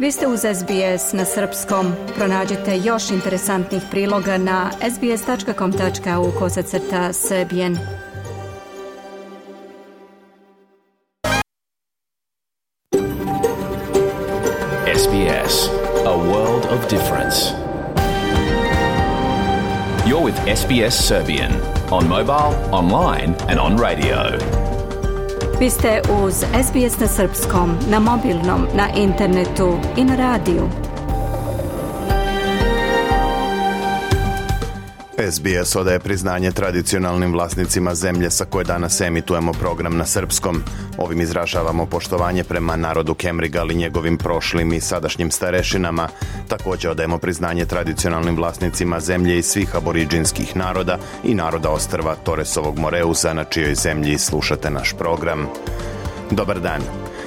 Vi ste uz SBS na srpskom. Pronađite još interesantnih priloga na sbs.com.au kosacrta srbijen. SBS, a world of difference. You're with SBS Serbian on mobile, online and on radio. Vi ste uz SBS na srpskom, na mobilnom, na internetu i na radiju. SBS odaje priznanje tradicionalnim vlasnicima zemlje sa koje danas emitujemo program na srpskom. Ovim izražavamo poštovanje prema narodu Kemriga ali njegovim prošlim i sadašnjim starešinama. Takođe odajemo priznanje tradicionalnim vlasnicima zemlje i svih aboriđinskih naroda i naroda ostrva Toresovog Moreusa na čijoj zemlji slušate naš program. Dobar dan.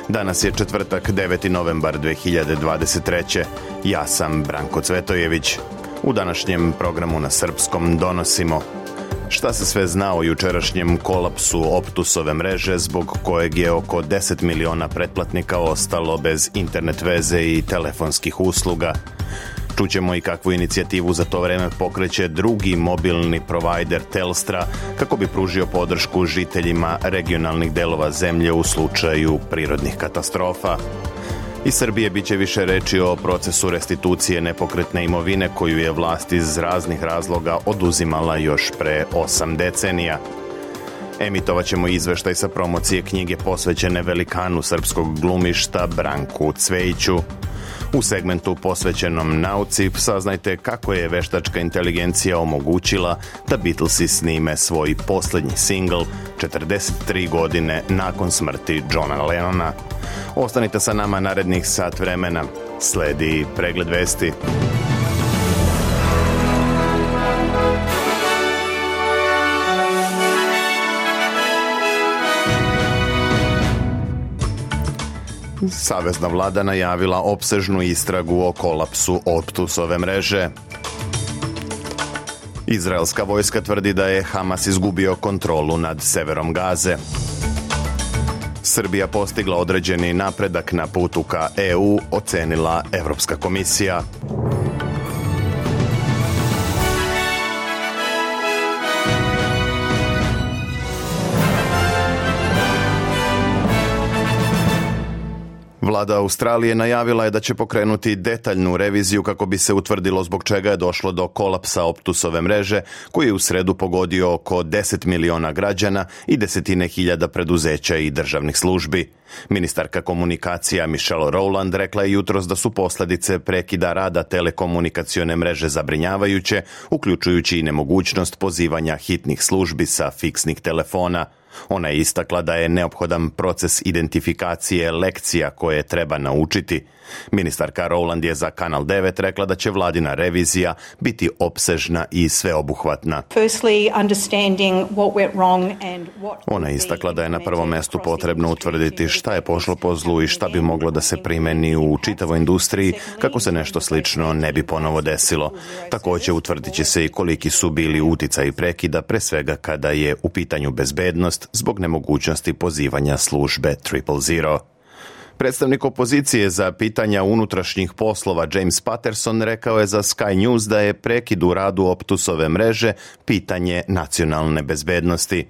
Danas je četvrtak 9. novembar 2023. Ja sam Branko Cvetojević. U današnjem programu na Srpskom donosimo Šta se sve zna o jučerašnjem kolapsu Optusove mreže zbog kojeg je oko 10 miliona pretplatnika ostalo bez internet veze i telefonskih usluga? Čućemo i kakvu inicijativu za to vreme pokreće drugi mobilni provajder Telstra kako bi pružio podršku žiteljima regionalnih delova zemlje u slučaju prirodnih katastrofa. Iz Srbije biće više reči o procesu restitucije nepokretne imovine koju je vlast iz raznih razloga oduzimala još pre osam decenija. Emitovat ćemo izveštaj sa promocije knjige posvećene velikanu srpskog glumišta Branku Cvejiću. U segmentu posvećenom nauci saznajte kako je veštačka inteligencija omogućila da Beatlesi snime svoj poslednji singl 43 godine nakon smrti Johna Lennona. Ostanite sa nama narednih sat vremena. Sledi pregled vesti. Pregled vesti. Savezna vlada najavila opsežnu istragu o kolapsu Optusove mreže. Izraelska vojska tvrdi da je Hamas izgubio kontrolu nad severom Gaze. Srbija postigla određeni napredak na putu ka EU, ocenila Evropska komisija. Vlada Australije najavila je da će pokrenuti detaljnu reviziju kako bi se utvrdilo zbog čega je došlo do kolapsa Optusove mreže koji je u sredu pogodio oko 10 miliona građana i desetine hiljada preduzeća i državnih službi. Ministarka komunikacija Michelle Rowland rekla je jutros da su posledice prekida rada telekomunikacione mreže zabrinjavajuće, uključujući i nemogućnost pozivanja hitnih službi sa fiksnih telefona – Ona je istakla da je neophodan proces identifikacije lekcija koje treba naučiti, Ministarka Rowland je za Kanal 9 rekla da će vladina revizija biti opsežna i sveobuhvatna. Ona je istakla da je na prvom mestu potrebno utvrditi šta je pošlo po zlu i šta bi moglo da se primeni u čitavoj industriji kako se nešto slično ne bi ponovo desilo. Takođe utvrdit će se i koliki su bili uticaj prekida, pre svega kada je u pitanju bezbednost zbog nemogućnosti pozivanja službe Triple Zero. Predstavnik opozicije za pitanja unutrašnjih poslova James Patterson rekao je za Sky News da je prekid u radu Optusove mreže pitanje nacionalne bezbednosti.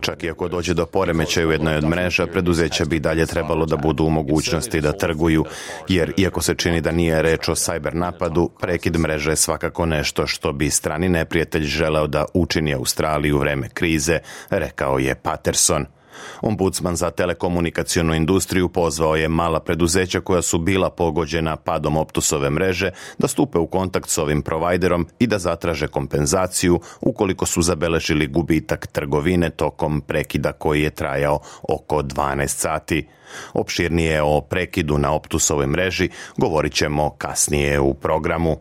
Čak i ako dođe do poremećaja u jednoj od mreža, preduzeća bi dalje trebalo da budu u mogućnosti da trguju, jer iako se čini da nije reč o sajber napadu, prekid mreže je svakako nešto što bi strani neprijatelj želeo da učini Australiju u vreme krize, rekao je Patterson. Ombudsman za telekomunikacionu industriju pozvao je mala preduzeća koja su bila pogođena padom optusove mreže da stupe u kontakt s ovim provajderom i da zatraže kompenzaciju ukoliko su zabeležili gubitak trgovine tokom prekida koji je trajao oko 12 sati. Opširnije o prekidu na optusovoj mreži govorit ćemo kasnije u programu.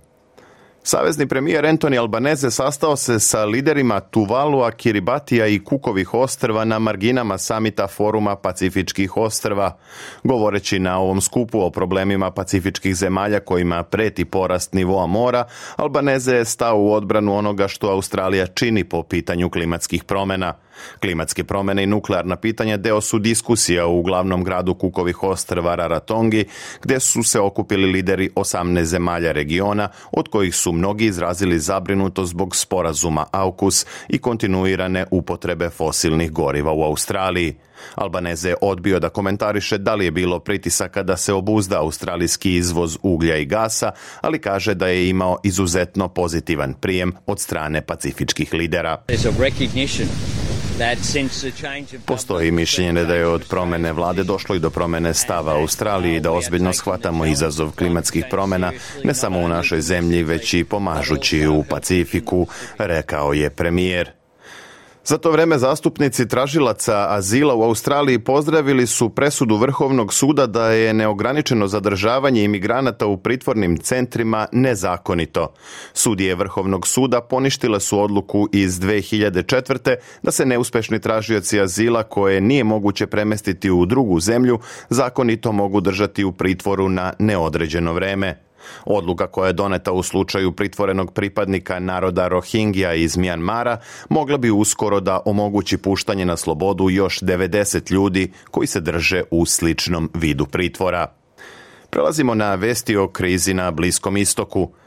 Savezni premijer Antoni Albaneze sastao se sa liderima Tuvalua, Kiribatija i Kukovih ostrva na marginama samita foruma Pacifičkih ostrva, govoreći na ovom skupu o problemima pacifičkih zemalja kojima preti porast nivoa mora, Albaneze je stao u odbranu onoga što Australija čini po pitanju klimatskih promena. Klimatske promene i nuklearna pitanja deo su diskusija u glavnom gradu Kukovih ostrva Raratongi, gde su se okupili lideri 18 zemalja regiona, od kojih su mnogi izrazili zabrinutost zbog sporazuma AUKUS i kontinuirane upotrebe fosilnih goriva u Australiji. Albaneze je odbio da komentariše da li je bilo pritisaka da se obuzda australijski izvoz uglja i gasa, ali kaže da je imao izuzetno pozitivan prijem od strane pacifičkih lidera. Postoji mišljenje da je od promene vlade došlo i do promene stava Australije i da ozbiljno shvatamo izazov klimatskih promena ne samo u našoj zemlji već i pomažući u Pacifiku, rekao je premijer. Za to vreme zastupnici tražilaca azila u Australiji pozdravili su presudu Vrhovnog suda da je neograničeno zadržavanje imigranata u pritvornim centrima nezakonito. Sudije Vrhovnog suda poništile su odluku iz 2004. da se neuspešni tražioci azila koje nije moguće premestiti u drugu zemlju zakonito mogu držati u pritvoru na neodređeno vreme. Odluka koja je doneta u slučaju pritvorenog pripadnika naroda Rohingija iz Mijanmara mogla bi uskoro da omogući puštanje na slobodu još 90 ljudi koji se drže u sličnom vidu pritvora. Prelazimo na vesti o krizi na Bliskom istoku –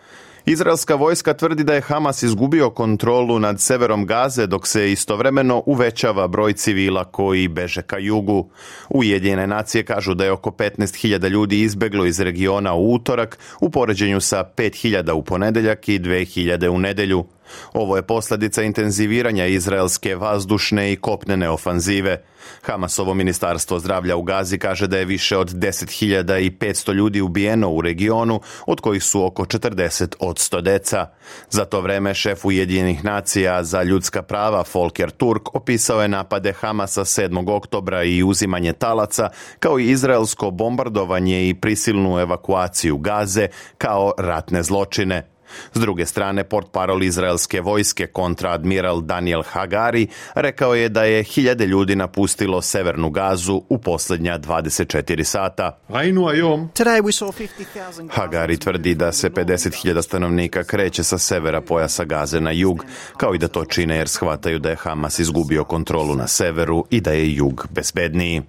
Izraelska vojska tvrdi da je Hamas izgubio kontrolu nad severom Gaze dok se istovremeno uvećava broj civila koji beže ka jugu. Ujedinjene nacije kažu da je oko 15.000 ljudi izbeglo iz regiona u utorak u poređenju sa 5.000 u ponedeljak i 2.000 u nedelju. Ovo je posledica intenziviranja izraelske vazdušne i kopnene ofanzive. Hamasovo ministarstvo zdravlja u Gazi kaže da je više od 10.500 ljudi ubijeno u regionu, od kojih su oko 40 od 100 deca. Za to vreme šef Ujedinjenih nacija za ljudska prava Volker Turk opisao je napade Hamasa 7. oktobra i uzimanje talaca, kao i izraelsko bombardovanje i prisilnu evakuaciju Gaze kao ratne zločine. S druge strane, port parol izraelske vojske kontraadmiral Daniel Hagari rekao je da je hiljade ljudi napustilo severnu gazu u poslednja 24 sata. Hagari tvrdi da se 50.000 stanovnika kreće sa severa pojasa gaze na jug, kao i da to čine jer shvataju da je Hamas izgubio kontrolu na severu i da je jug bezbedniji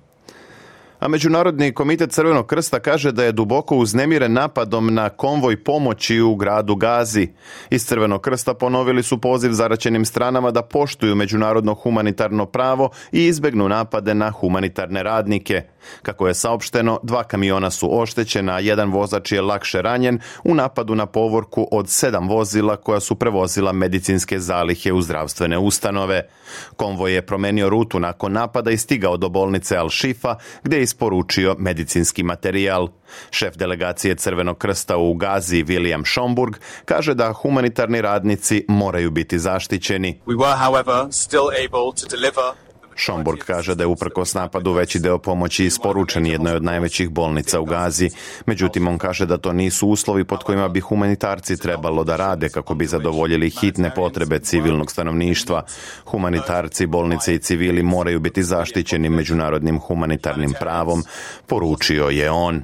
a Međunarodni komitet Crvenog krsta kaže da je duboko uznemiren napadom na konvoj pomoći u gradu Gazi. Iz Crvenog krsta ponovili su poziv zaračenim stranama da poštuju međunarodno humanitarno pravo i izbegnu napade na humanitarne radnike. Kako je saopšteno, dva kamiona su oštećena, jedan vozač je lakše ranjen u napadu na povorku od sedam vozila koja su prevozila medicinske zalihe u zdravstvene ustanove. Konvoj je promenio rutu nakon napada i stigao do bolnice al shifa gde je isporučio medicinski materijal. Šef delegacije Crvenog krsta u Gazi, William Schomburg, kaže da humanitarni radnici moraju biti zaštićeni. We were, however, still able to deliver Šomburg kaže da je uprkos napadu veći deo pomoći isporučen jednoj od najvećih bolnica u Gazi. Međutim, on kaže da to nisu uslovi pod kojima bi humanitarci trebalo da rade kako bi zadovoljili hitne potrebe civilnog stanovništva. Humanitarci, bolnice i civili moraju biti zaštićeni međunarodnim humanitarnim pravom, poručio je on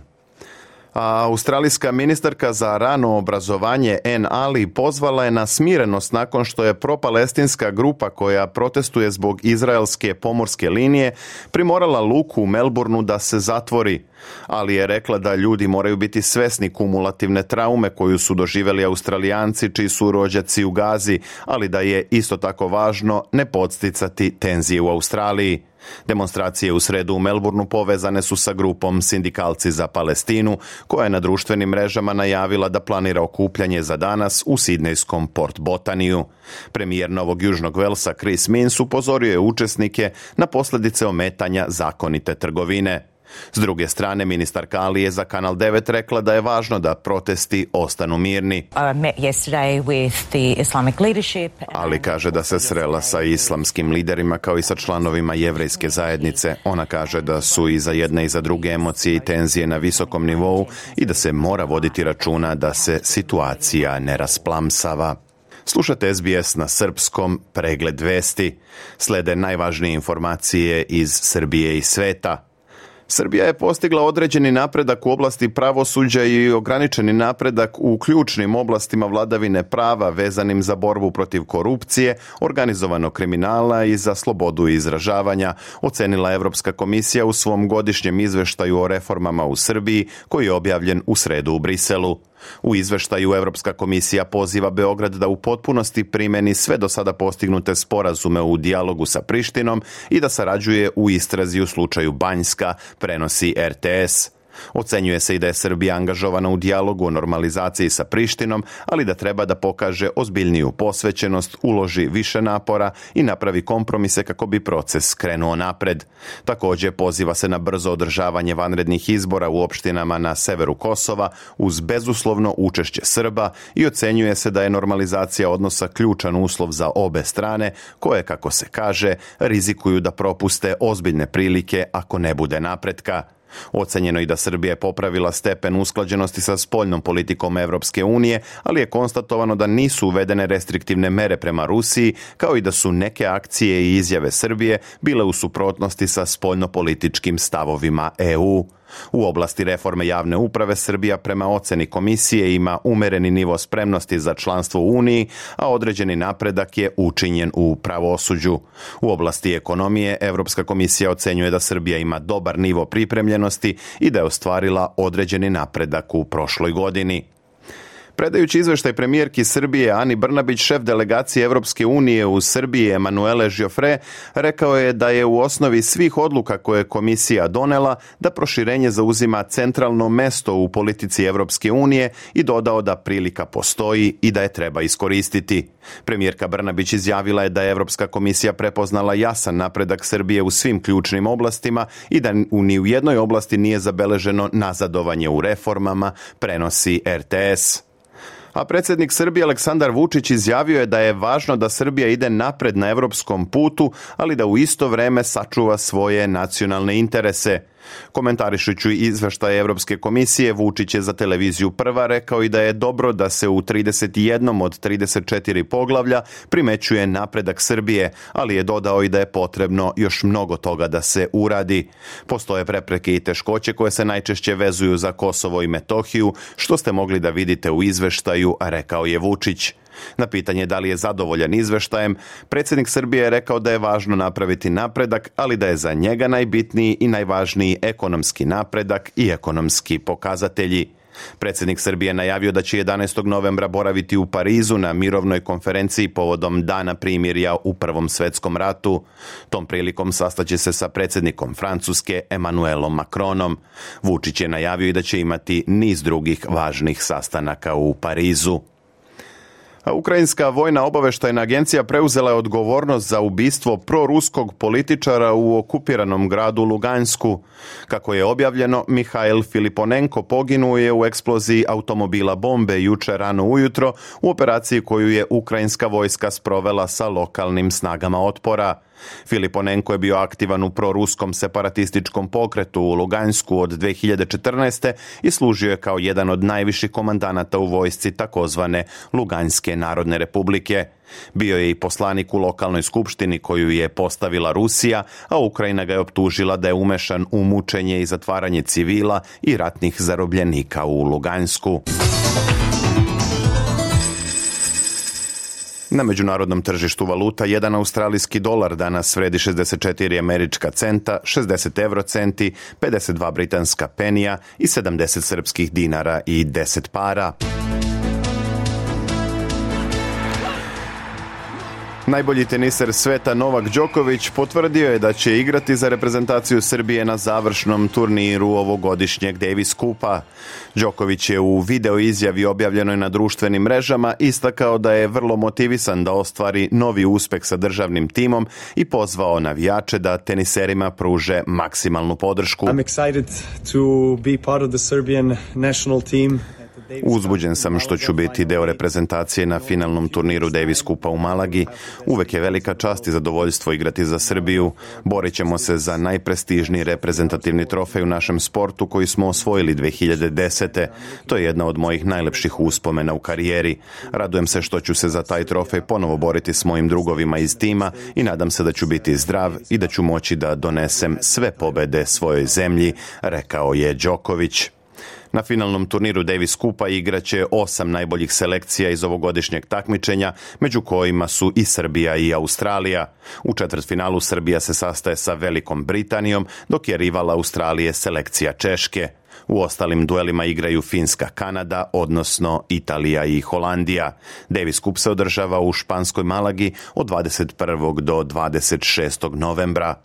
australijska ministarka za rano obrazovanje N. Ali pozvala je na smirenost nakon što je propalestinska grupa koja protestuje zbog izraelske pomorske linije primorala luku u Melbourneu da se zatvori. Ali je rekla da ljudi moraju biti svesni kumulativne traume koju su doživeli australijanci čiji su rođaci u Gazi, ali da je isto tako važno ne podsticati tenzije u Australiji. Demonstracije u sredu u Melbourneu povezane su sa grupom Sindikalci za Palestinu, koja je na društvenim mrežama najavila da planira okupljanje za danas u sidnejskom Port Botaniju. Premijer Novog Južnog Velsa Chris Mins upozorio je učesnike na posledice ometanja zakonite trgovine. S druge strane, ministarka Ali je za Kanal 9 rekla da je važno da protesti ostanu mirni. Ali kaže da se srela sa islamskim liderima kao i sa članovima jevrejske zajednice. Ona kaže da su i za jedne i za druge emocije i tenzije na visokom nivou i da se mora voditi računa da se situacija ne rasplamsava. Slušate SBS na srpskom pregled vesti. Slede najvažnije informacije iz Srbije i sveta. Srbija je postigla određeni napredak u oblasti pravosuđa i ograničeni napredak u ključnim oblastima vladavine prava vezanim za borbu protiv korupcije, organizovanog kriminala i za slobodu izražavanja, ocenila Evropska komisija u svom godišnjem izveštaju o reformama u Srbiji koji je objavljen u sredu u Briselu. U izveštaju Evropska komisija poziva Beograd da u potpunosti primeni sve do sada postignute sporazume u dijalogu sa Prištinom i da sarađuje u istrazi u slučaju Banjska, prenosi RTS. Ocenjuje se i da je Srbija angažovana u dijalogu o normalizaciji sa Prištinom, ali da treba da pokaže ozbiljniju posvećenost, uloži više napora i napravi kompromise kako bi proces krenuo napred. Takođe poziva se na brzo održavanje vanrednih izbora u opštinama na severu Kosova uz bezuslovno učešće Srba i ocenjuje se da je normalizacija odnosa ključan uslov za obe strane koje, kako se kaže, rizikuju da propuste ozbiljne prilike ako ne bude napretka. Ocenjeno i da Srbija je popravila stepen usklađenosti sa spoljnom politikom Evropske unije, ali je konstatovano da nisu uvedene restriktivne mere prema Rusiji, kao i da su neke akcije i izjave Srbije bile u suprotnosti sa spoljnopolitičkim stavovima EU. U oblasti reforme javne uprave Srbija prema oceni komisije ima umereni nivo spremnosti za članstvo u Uniji, a određeni napredak je učinjen u pravosuđu. U oblasti ekonomije Evropska komisija ocenjuje da Srbija ima dobar nivo pripremljenosti i da je ostvarila određeni napredak u prošloj godini. Predajući izveštaj premijerki Srbije Ani Brnabić, šef delegacije Evropske unije u Srbiji Emanuele Žiofre, rekao je da je u osnovi svih odluka koje je komisija donela da proširenje zauzima centralno mesto u politici Evropske unije i dodao da prilika postoji i da je treba iskoristiti. Premijerka Brnabić izjavila je da je Evropska komisija prepoznala jasan napredak Srbije u svim ključnim oblastima i da ni u jednoj oblasti nije zabeleženo nazadovanje u reformama, prenosi RTS. A pa predsednik Srbije Aleksandar Vučić izjavio je da je važno da Srbija ide napred na evropskom putu, ali da u isto vreme sačuva svoje nacionalne interese. Komentarišuću izveštaje Evropske komisije, Vučić je za televiziju prva rekao i da je dobro da se u 31. od 34 poglavlja primećuje napredak Srbije, ali je dodao i da je potrebno još mnogo toga da se uradi. Postoje prepreke i teškoće koje se najčešće vezuju za Kosovo i Metohiju, što ste mogli da vidite u izveštaju, rekao je Vučić. Na pitanje da li je zadovoljan izveštajem, predsednik Srbije je rekao da je važno napraviti napredak, ali da je za njega najbitniji i najvažniji ekonomski napredak i ekonomski pokazatelji. Predsednik Srbije najavio da će 11. novembra boraviti u Parizu na mirovnoj konferenciji povodom Dana primirja u Prvom svetskom ratu. Tom prilikom sastaće se sa predsednikom Francuske Emanuelom Macronom. Vučić je najavio i da će imati niz drugih važnih sastanaka u Parizu. Ukrajinska vojna obaveštajna agencija preuzela je odgovornost za ubistvo proruskog političara u okupiranom gradu Lugansku. Kako je objavljeno, Mihail Filiponenko poginuo je u eksploziji automobila bombe juče rano ujutro u operaciji koju je ukrajinska vojska sprovela sa lokalnim snagama otpora. Filiponenko je bio aktivan u proruskom separatističkom pokretu u Lugansku od 2014. i služio je kao jedan od najviših komandanata u vojsci takozvane Luganske narodne republike. Bio je i poslanik u lokalnoj skupštini koju je postavila Rusija, a Ukrajina ga je optužila da je umešan u mučenje i zatvaranje civila i ratnih zarobljenika u Lugansku. Na međunarodnom tržištu valuta jedan australijski dolar danas vredi 64 američka centa, 60 eurocenti, 52 britanska penija i 70 srpskih dinara i 10 para. Najbolji teniser sveta Novak Đoković potvrdio je da će igrati za reprezentaciju Srbije na završnom turniru ovogodišnjeg Davis Kupa. Đoković je u video izjavi objavljenoj na društvenim mrežama istakao da je vrlo motivisan da ostvari novi uspeh sa državnim timom i pozvao navijače da teniserima pruže maksimalnu podršku. I'm excited to be part of the Serbian national team. Uzbuđen sam što ću biti deo reprezentacije na finalnom turniru Davis Kupa u Malagi. Uvek je velika čast i zadovoljstvo igrati za Srbiju. Borit ćemo se za najprestižniji reprezentativni trofej u našem sportu koji smo osvojili 2010. To je jedna od mojih najlepših uspomena u karijeri. Radujem se što ću se za taj trofej ponovo boriti s mojim drugovima iz tima i nadam se da ću biti zdrav i da ću moći da donesem sve pobede svojoj zemlji, rekao je Đoković. Na finalnom turniru Davis Kupa igraće osam najboljih selekcija iz ovogodišnjeg takmičenja, među kojima su i Srbija i Australija. U četvrtfinalu Srbija se sastaje sa Velikom Britanijom, dok je rival Australije selekcija Češke. U ostalim duelima igraju Finska Kanada, odnosno Italija i Holandija. Davis Kup se održava u Španskoj Malagi od 21. do 26. novembra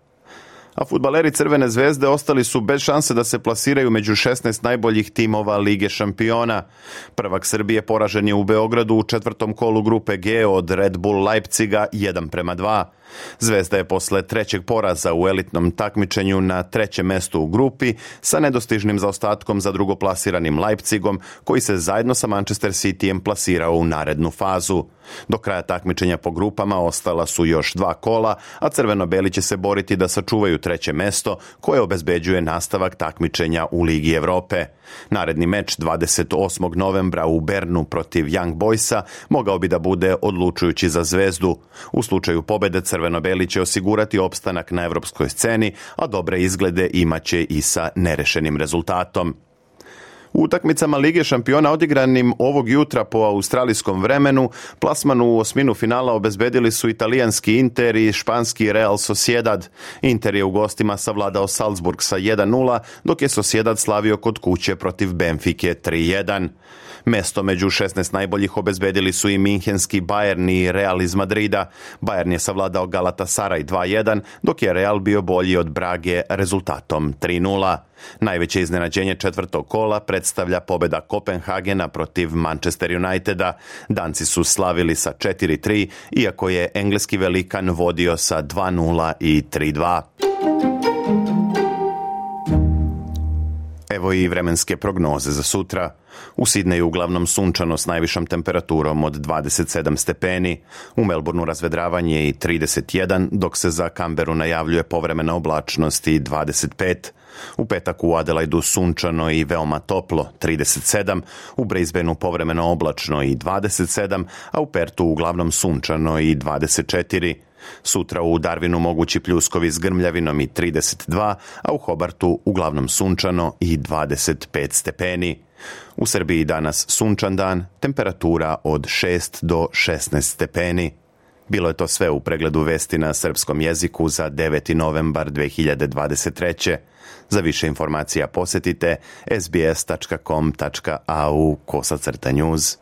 a futbaleri Crvene zvezde ostali su bez šanse da se plasiraju među 16 najboljih timova Lige šampiona. Prvak Srbije poražen je u Beogradu u četvrtom kolu grupe G od Red Bull Leipziga 1 prema 2. Zvezda je posle trećeg poraza u elitnom takmičenju na trećem mestu u grupi sa nedostižnim zaostatkom za drugoplasiranim Leipzigom koji se zajedno sa Manchester Cityjem plasirao u narednu fazu. Do kraja takmičenja po grupama ostala su još dva kola, a crveno-beli će se boriti da sačuvaju treće mesto koje obezbeđuje nastavak takmičenja u Ligi Evrope. Naredni meč 28. novembra u Bernu protiv Young Boysa mogao bi da bude odlučujući za zvezdu. U slučaju pobede crveno Crveno-beli će osigurati opstanak na evropskoj sceni, a dobre izglede imaće i sa nerešenim rezultatom. U utakmicama Lige šampiona odigranim ovog jutra po australijskom vremenu, plasmanu u osminu finala obezbedili su italijanski Inter i španski Real Sociedad. Inter je u gostima savladao Salzburg sa 1-0, dok je Sociedad slavio kod kuće protiv Benfike 3-1. Mesto među 16 najboljih obezbedili su i minhenski Bayern i Real iz Madrida. Bayern je savladao Galatasaray 2-1, dok je Real bio bolji od Brage rezultatom 3-0. Najveće iznenađenje četvrtog kola predstavlja pobeda Kopenhagena protiv Manchester Uniteda. Danci su slavili sa 4-3, iako je engleski velikan vodio sa 2-0 i 3-2. Evo i vremenske prognoze za sutra. U Sidneju uglavnom sunčano s najvišom temperaturom od 27 stepeni, u Melbourneu razvedravanje i 31, dok se za Kamberu najavljuje povremena oblačnost i 25, u petak u Adelaidu sunčano i veoma toplo 37, u Brisbaneu povremeno oblačno i 27, a u Pertu uglavnom sunčano i 24. Sutra u Darwinu mogući pljuskovi s grmljavinom i 32, a u Hobartu uglavnom sunčano i 25 stepeni. U Srbiji danas sunčan dan, temperatura od 6 do 16 stepeni. Bilo je to sve u pregledu vesti na srpskom jeziku za 9. novembar 2023. Za više informacija posetite sbs.com.au kosacrta news.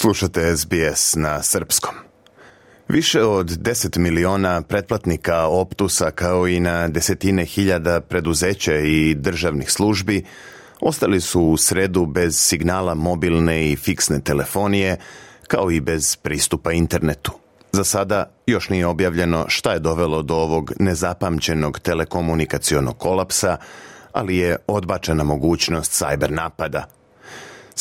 Slušate SBS na srpskom. Više od 10 miliona pretplatnika Optusa kao i na desetine hiljada preduzeća i državnih službi ostali su u sredu bez signala mobilne i fiksne telefonije, kao i bez pristupa internetu. Za sada još nije objavljeno šta je dovelo do ovog nezapamćenog telekomunikacionog kolapsa, ali je odbačena mogućnost sajber napada –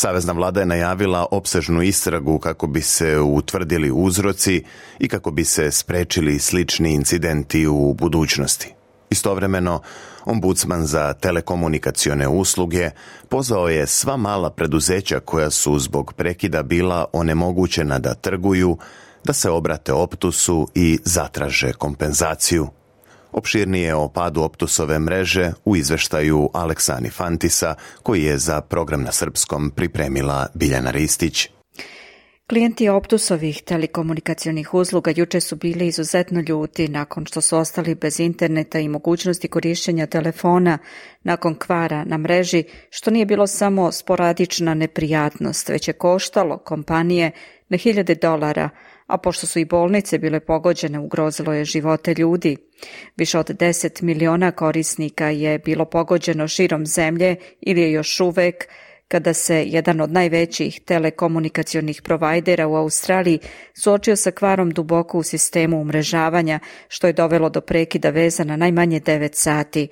Savezna vlada je najavila opsežnu istragu kako bi se utvrdili uzroci i kako bi se sprečili slični incidenti u budućnosti. Istovremeno, ombudsman za telekomunikacione usluge pozvao je sva mala preduzeća koja su zbog prekida bila onemogućena da trguju, da se obrate optusu i zatraže kompenzaciju. Opširnije o padu Optusove mreže u izveštaju Aleksani Fantisa, koji je za program na srpskom pripremila Biljana Ristić. Klijenti Optusovih telekomunikacionih usluga juče su bili izuzetno ljuti nakon što su ostali bez interneta i mogućnosti korišćenja telefona nakon kvara na mreži, što nije bilo samo sporadična neprijatnost, već je koštalo kompanije na hiljade dolara, a pošto su i bolnice bile pogođene, ugrozilo je živote ljudi. Više od 10 miliona korisnika je bilo pogođeno širom zemlje ili je još uvek kada se jedan od najvećih telekomunikacionih provajdera u Australiji suočio sa kvarom duboko u sistemu umrežavanja, što je dovelo do prekida veza na najmanje 9 sati.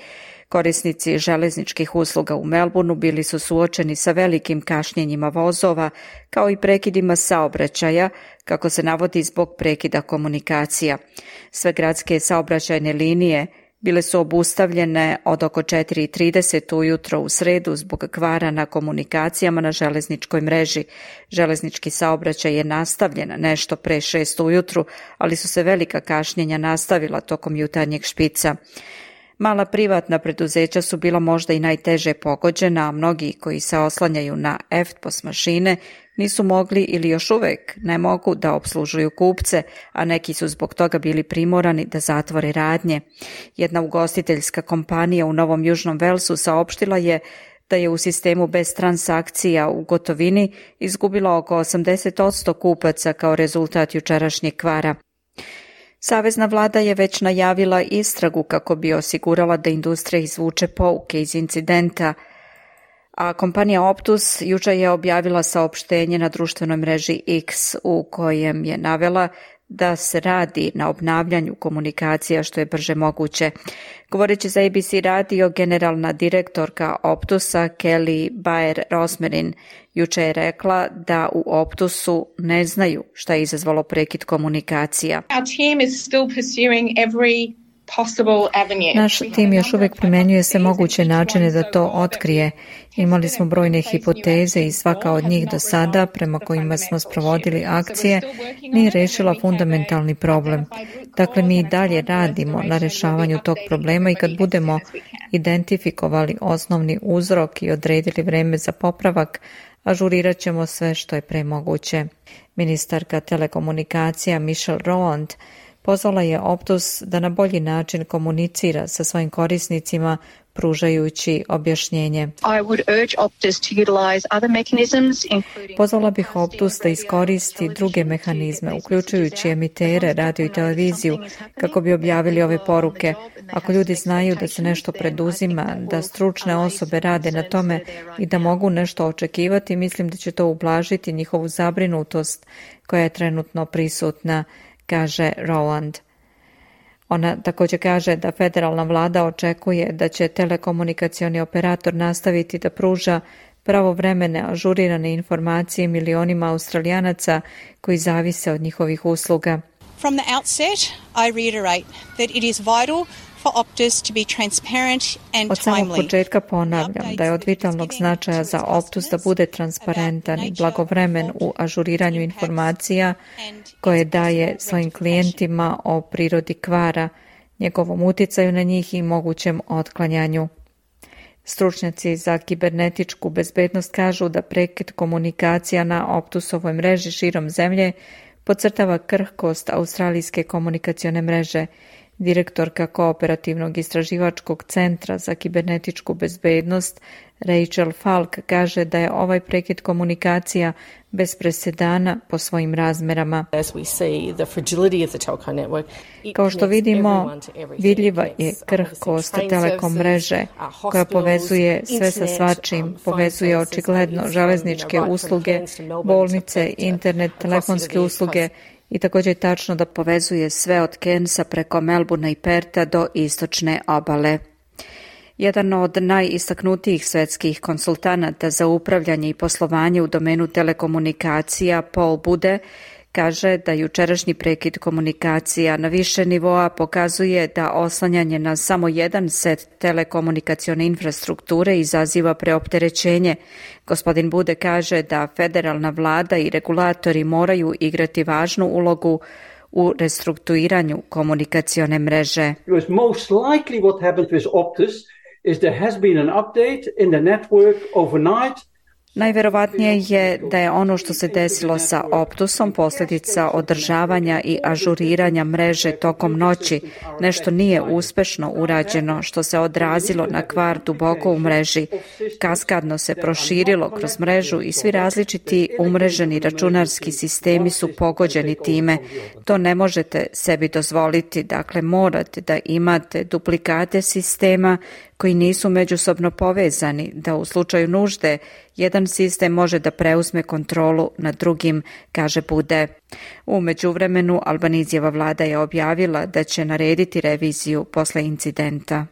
Korisnici železničkih usluga u Melbourneu bili su suočeni sa velikim kašnjenjima vozova, kao i prekidima saobraćaja, kako se navodi zbog prekida komunikacija. Sve gradske saobraćajne linije bile su obustavljene od oko 4.30 ujutro u sredu zbog kvara na komunikacijama na železničkoj mreži. Železnički saobraćaj je nastavljen nešto pre 6 ujutru, ali su se velika kašnjenja nastavila tokom jutarnjeg špica. Mala privatna preduzeća su bila možda i najteže pogođena, a mnogi koji se oslanjaju na EFTPOS mašine nisu mogli ili još uvek ne mogu da obslužuju kupce, a neki su zbog toga bili primorani da zatvore radnje. Jedna ugostiteljska kompanija u Novom Južnom Velsu saopštila je da je u sistemu bez transakcija u gotovini izgubilo oko 80% kupaca kao rezultat jučerašnjeg kvara. Savezna vlada je već najavila istragu kako bi osigurala da industrija izvuče pouke iz incidenta, a kompanija Optus juče je objavila saopštenje na društvenoj mreži X u kojem je navela da se radi na obnavljanju komunikacija što je brže moguće. Govoreći za ABC radio, generalna direktorka Optusa Kelly Bayer Rosmerin juče je rekla da u Optusu ne znaju šta je izazvalo prekid komunikacija. Our team is still pursuing every Naš tim još uvek primenjuje sve moguće načine da to otkrije. Imali smo brojne hipoteze i svaka od njih do sada, prema kojima smo sprovodili akcije, nije rešila fundamentalni problem. Dakle, mi i dalje radimo na rešavanju tog problema i kad budemo identifikovali osnovni uzrok i odredili vreme za popravak, ažurirat ćemo sve što je pre moguće. Ministarka telekomunikacija Michelle Rowand pozvala je Optus da na bolji način komunicira sa svojim korisnicima pružajući objašnjenje. Pozvala bih Optus da iskoristi druge mehanizme, uključujući emitere, radio i televiziju, kako bi objavili ove poruke. Ako ljudi znaju da se nešto preduzima, da stručne osobe rade na tome i da mogu nešto očekivati, mislim da će to ublažiti njihovu zabrinutost koja je trenutno prisutna kaže Roland. Ona takođe kaže da federalna vlada očekuje da će telekomunikacioni operator nastaviti da pruža pravovremene ažurirane informacije milionima Australijanaca koji zavise od njihovih usluga. From the outset, I reiterate that it is vital Od samog početka ponavljam da je od vitalnog značaja za Optus da bude transparentan i blagovremen u ažuriranju informacija koje daje svojim klijentima o prirodi kvara, njegovom uticaju na njih i mogućem otklanjanju. Stručnjaci za kibernetičku bezbednost kažu da prekid komunikacija na Optusovoj mreži širom zemlje podcrtava krhkost australijske komunikacione mreže Direktorka Kooperativnog istraživačkog centra za kibernetičku bezbednost Rachel Falk kaže da je ovaj prekid komunikacija bez presedana po svojim razmerama. Kao što vidimo, vidljiva je krhkost telekom mreže koja povezuje sve sa um, svačim, povezuje očigledno železničke usluge, bolnice, internet, telefonske usluge I takođe je tačno da povezuje sve od Kensa preko Melbuna i Perta do istočne obale. Jedan od najistaknutijih svetskih konsultanata za upravljanje i poslovanje u domenu telekomunikacija Paul Bude kaže da jučerašnji prekid komunikacija na više nivoa pokazuje da oslanjanje na samo jedan set telekomunikacione infrastrukture izaziva preopterećenje. Gospodin Bude kaže da federalna vlada i regulatori moraju igrati važnu ulogu u restrukturiranju komunikacione mreže. most likely what happened with Optus is there has been an update in the network overnight Najverovatnije je da je ono što se desilo sa Optusom posljedica održavanja i ažuriranja mreže tokom noći. Nešto nije uspešno urađeno što se odrazilo na kvar duboko u mreži. Kaskadno se proširilo kroz mrežu i svi različiti umreženi računarski sistemi su pogođeni time. To ne možete sebi dozvoliti, dakle morate da imate duplikate sistema koji nisu međusobno povezani, da u slučaju nužde jedan sistem može da preuzme kontrolu nad drugim, kaže Bude. U međuvremenu Albanizijeva vlada je objavila da će narediti reviziju posle incidenta.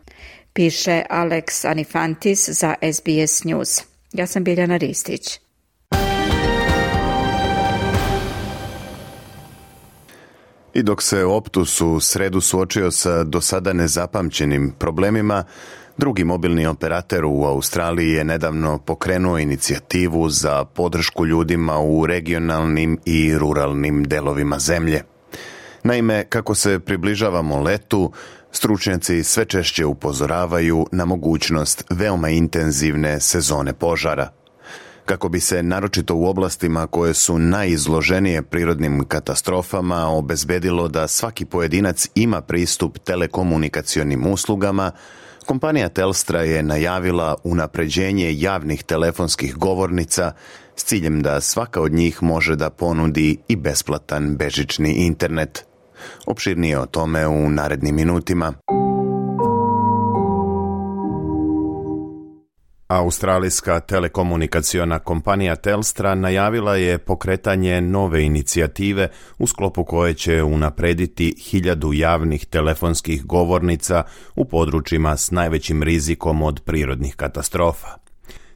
Piše Alex Anifantis za SBS News. Ja sam Biljana Ristić. I dok se Optus u sredu suočio sa do sada nezapamćenim problemima, Drugi mobilni operater u Australiji je nedavno pokrenuo inicijativu za podršku ljudima u regionalnim i ruralnim delovima zemlje. Naime, kako se približavamo letu, stručnjaci sve češće upozoravaju na mogućnost veoma intenzivne sezone požara. Kako bi se naročito u oblastima koje su najizloženije prirodnim katastrofama obezbedilo da svaki pojedinac ima pristup telekomunikacionim uslugama, Kompanija Telstra je najavila unapređenje javnih telefonskih govornica s ciljem da svaka od njih može da ponudi i besplatan bežični internet. Opširnije o tome u narednim minutima. Australijska telekomunikaciona kompanija Telstra najavila je pokretanje nove inicijative u sklopu koje će unaprediti hiljadu javnih telefonskih govornica u područjima s najvećim rizikom od prirodnih katastrofa.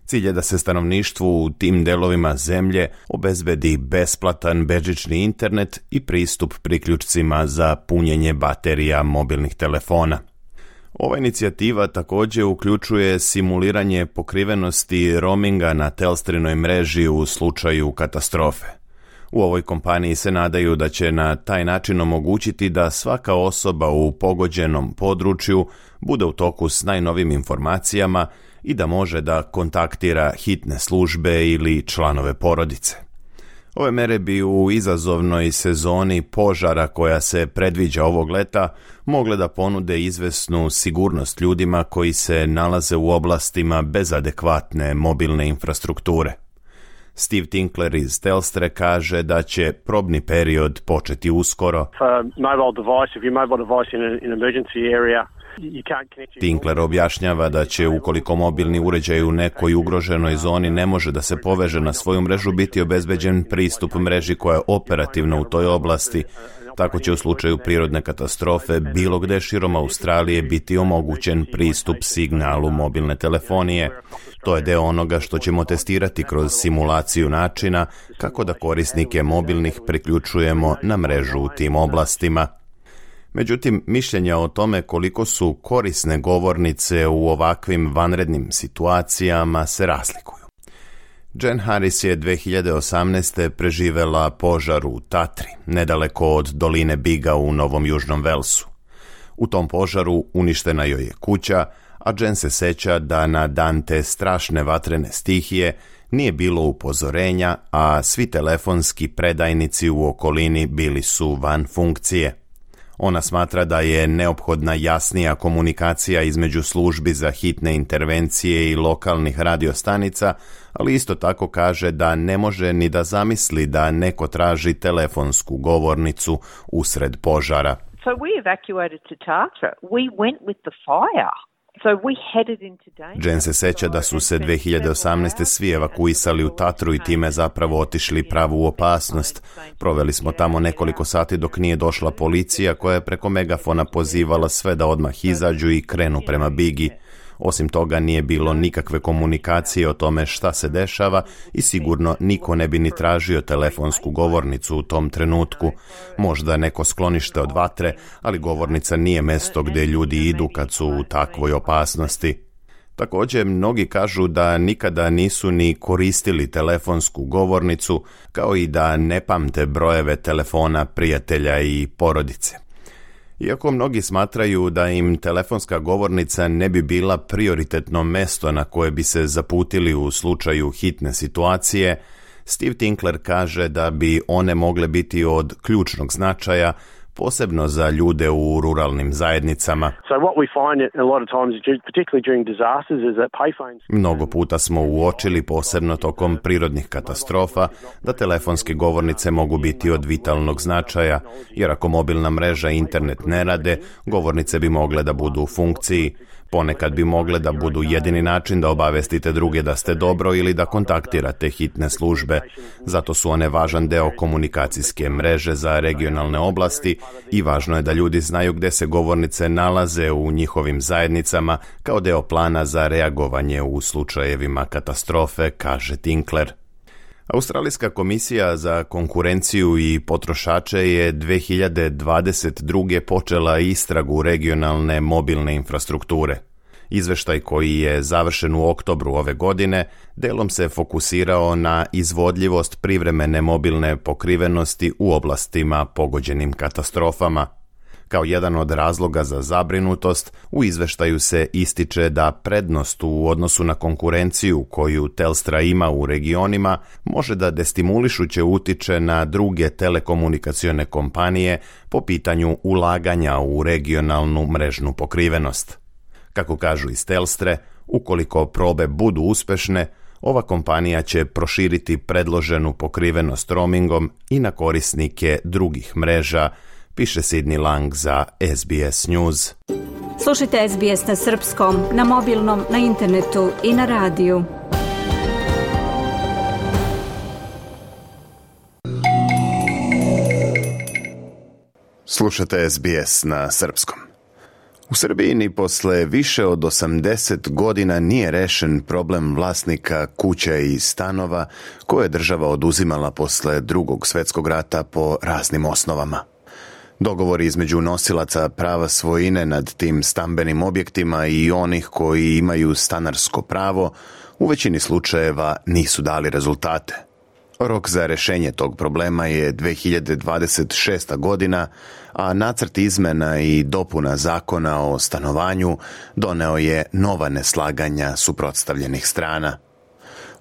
Cilj je da se stanovništvu u tim delovima zemlje obezbedi besplatan bežični internet i pristup priključcima za punjenje baterija mobilnih telefona. Ova inicijativa takođe uključuje simuliranje pokrivenosti roaminga na telstrinoj mreži u slučaju katastrofe. U ovoj kompaniji se nadaju da će na taj način omogućiti da svaka osoba u pogođenom području bude u toku s najnovim informacijama i da može da kontaktira hitne službe ili članove porodice. Ove mere bi u izazovnoj sezoni požara koja se predviđa ovog leta mogle da ponude izvesnu sigurnost ljudima koji se nalaze u oblastima bez adekvatne mobilne infrastrukture. Steve Tinkler iz Telstre kaže da će probni period početi uskoro. For mobile device, if your mobile device in an emergency area Tinkler objašnjava da će ukoliko mobilni uređaj u nekoj ugroženoj zoni ne može da se poveže na svoju mrežu biti obezbeđen pristup mreži koja je operativna u toj oblasti. Tako će u slučaju prirodne katastrofe bilo gde širom Australije biti omogućen pristup signalu mobilne telefonije. To je deo onoga što ćemo testirati kroz simulaciju načina kako da korisnike mobilnih priključujemo na mrežu u tim oblastima. Međutim, mišljenja o tome koliko su korisne govornice u ovakvim vanrednim situacijama se razlikuju. Jen Harris je 2018. preživela požar u Tatri, nedaleko od doline Biga u Novom Južnom Velsu. U tom požaru uništena joj je kuća, a Jen se seća da na dan te strašne vatrene stihije nije bilo upozorenja, a svi telefonski predajnici u okolini bili su van funkcije. Ona smatra da je neophodna jasnija komunikacija između službi za hitne intervencije i lokalnih radiostanica, ali isto tako kaže da ne može ni da zamisli da neko traži telefonsku govornicu usred požara. So we evacuated to Tatra. We went with the fire. Jen se seća da su se 2018. svi evakuisali u Tatru i time zapravo otišli pravu u opasnost. Proveli smo tamo nekoliko sati dok nije došla policija koja je preko megafona pozivala sve da odmah izađu i krenu prema Bigi. Osim toga nije bilo nikakve komunikacije o tome šta se dešava i sigurno niko ne bi ni tražio telefonsku govornicu u tom trenutku. Možda neko sklonište od vatre, ali govornica nije mesto gde ljudi idu kad su u takvoj opasnosti. Takođe, mnogi kažu da nikada nisu ni koristili telefonsku govornicu, kao i da ne pamte brojeve telefona prijatelja i porodice. Iako mnogi smatraju da im telefonska govornica ne bi bila prioritetno mesto na koje bi se zaputili u slučaju hitne situacije, Steve Tinkler kaže da bi one mogle biti od ključnog značaja posebno za ljude u ruralnim zajednicama. Mnogo puta smo uočili, posebno tokom prirodnih katastrofa, da telefonske govornice mogu biti od vitalnog značaja, jer ako mobilna mreža i internet ne rade, govornice bi mogle da budu u funkciji. Ponekad bi mogle da budu jedini način da obavestite druge da ste dobro ili da kontaktirate hitne službe. Zato su one važan deo komunikacijske mreže za regionalne oblasti i važno je da ljudi znaju gde se govornice nalaze u njihovim zajednicama kao deo plana za reagovanje u slučajevima katastrofe, kaže Tinkler. Australijska komisija za konkurenciju i potrošače je 2022. počela istragu regionalne mobilne infrastrukture. Izveštaj koji je završen u oktobru ove godine delom se fokusirao na izvodljivost privremene mobilne pokrivenosti u oblastima pogođenim katastrofama – Kao jedan od razloga za zabrinutost, u izveštaju se ističe da prednost u odnosu na konkurenciju koju Telstra ima u regionima može da destimulišuće utiče na druge telekomunikacione kompanije po pitanju ulaganja u regionalnu mrežnu pokrivenost. Kako kažu iz Telstre, ukoliko probe budu uspešne, ova kompanija će proširiti predloženu pokrivenost roamingom i na korisnike drugih mreža piše Sidney Lang za SBS News. Slušajte SBS na srpskom, na mobilnom, na internetu i na radiju. Slušate SBS na srpskom. U Srbiji ni posle više od 80 godina nije rešen problem vlasnika kuća i stanova koje je država oduzimala posle drugog svetskog rata po raznim osnovama. Dogovori između nosilaca prava svojine nad tim stambenim objektima i onih koji imaju stanarsko pravo u većini slučajeva nisu dali rezultate. Rok za rešenje tog problema je 2026. godina, a nacrt izmena i dopuna zakona o stanovanju doneo je nova neslaganja suprotstavljenih strana –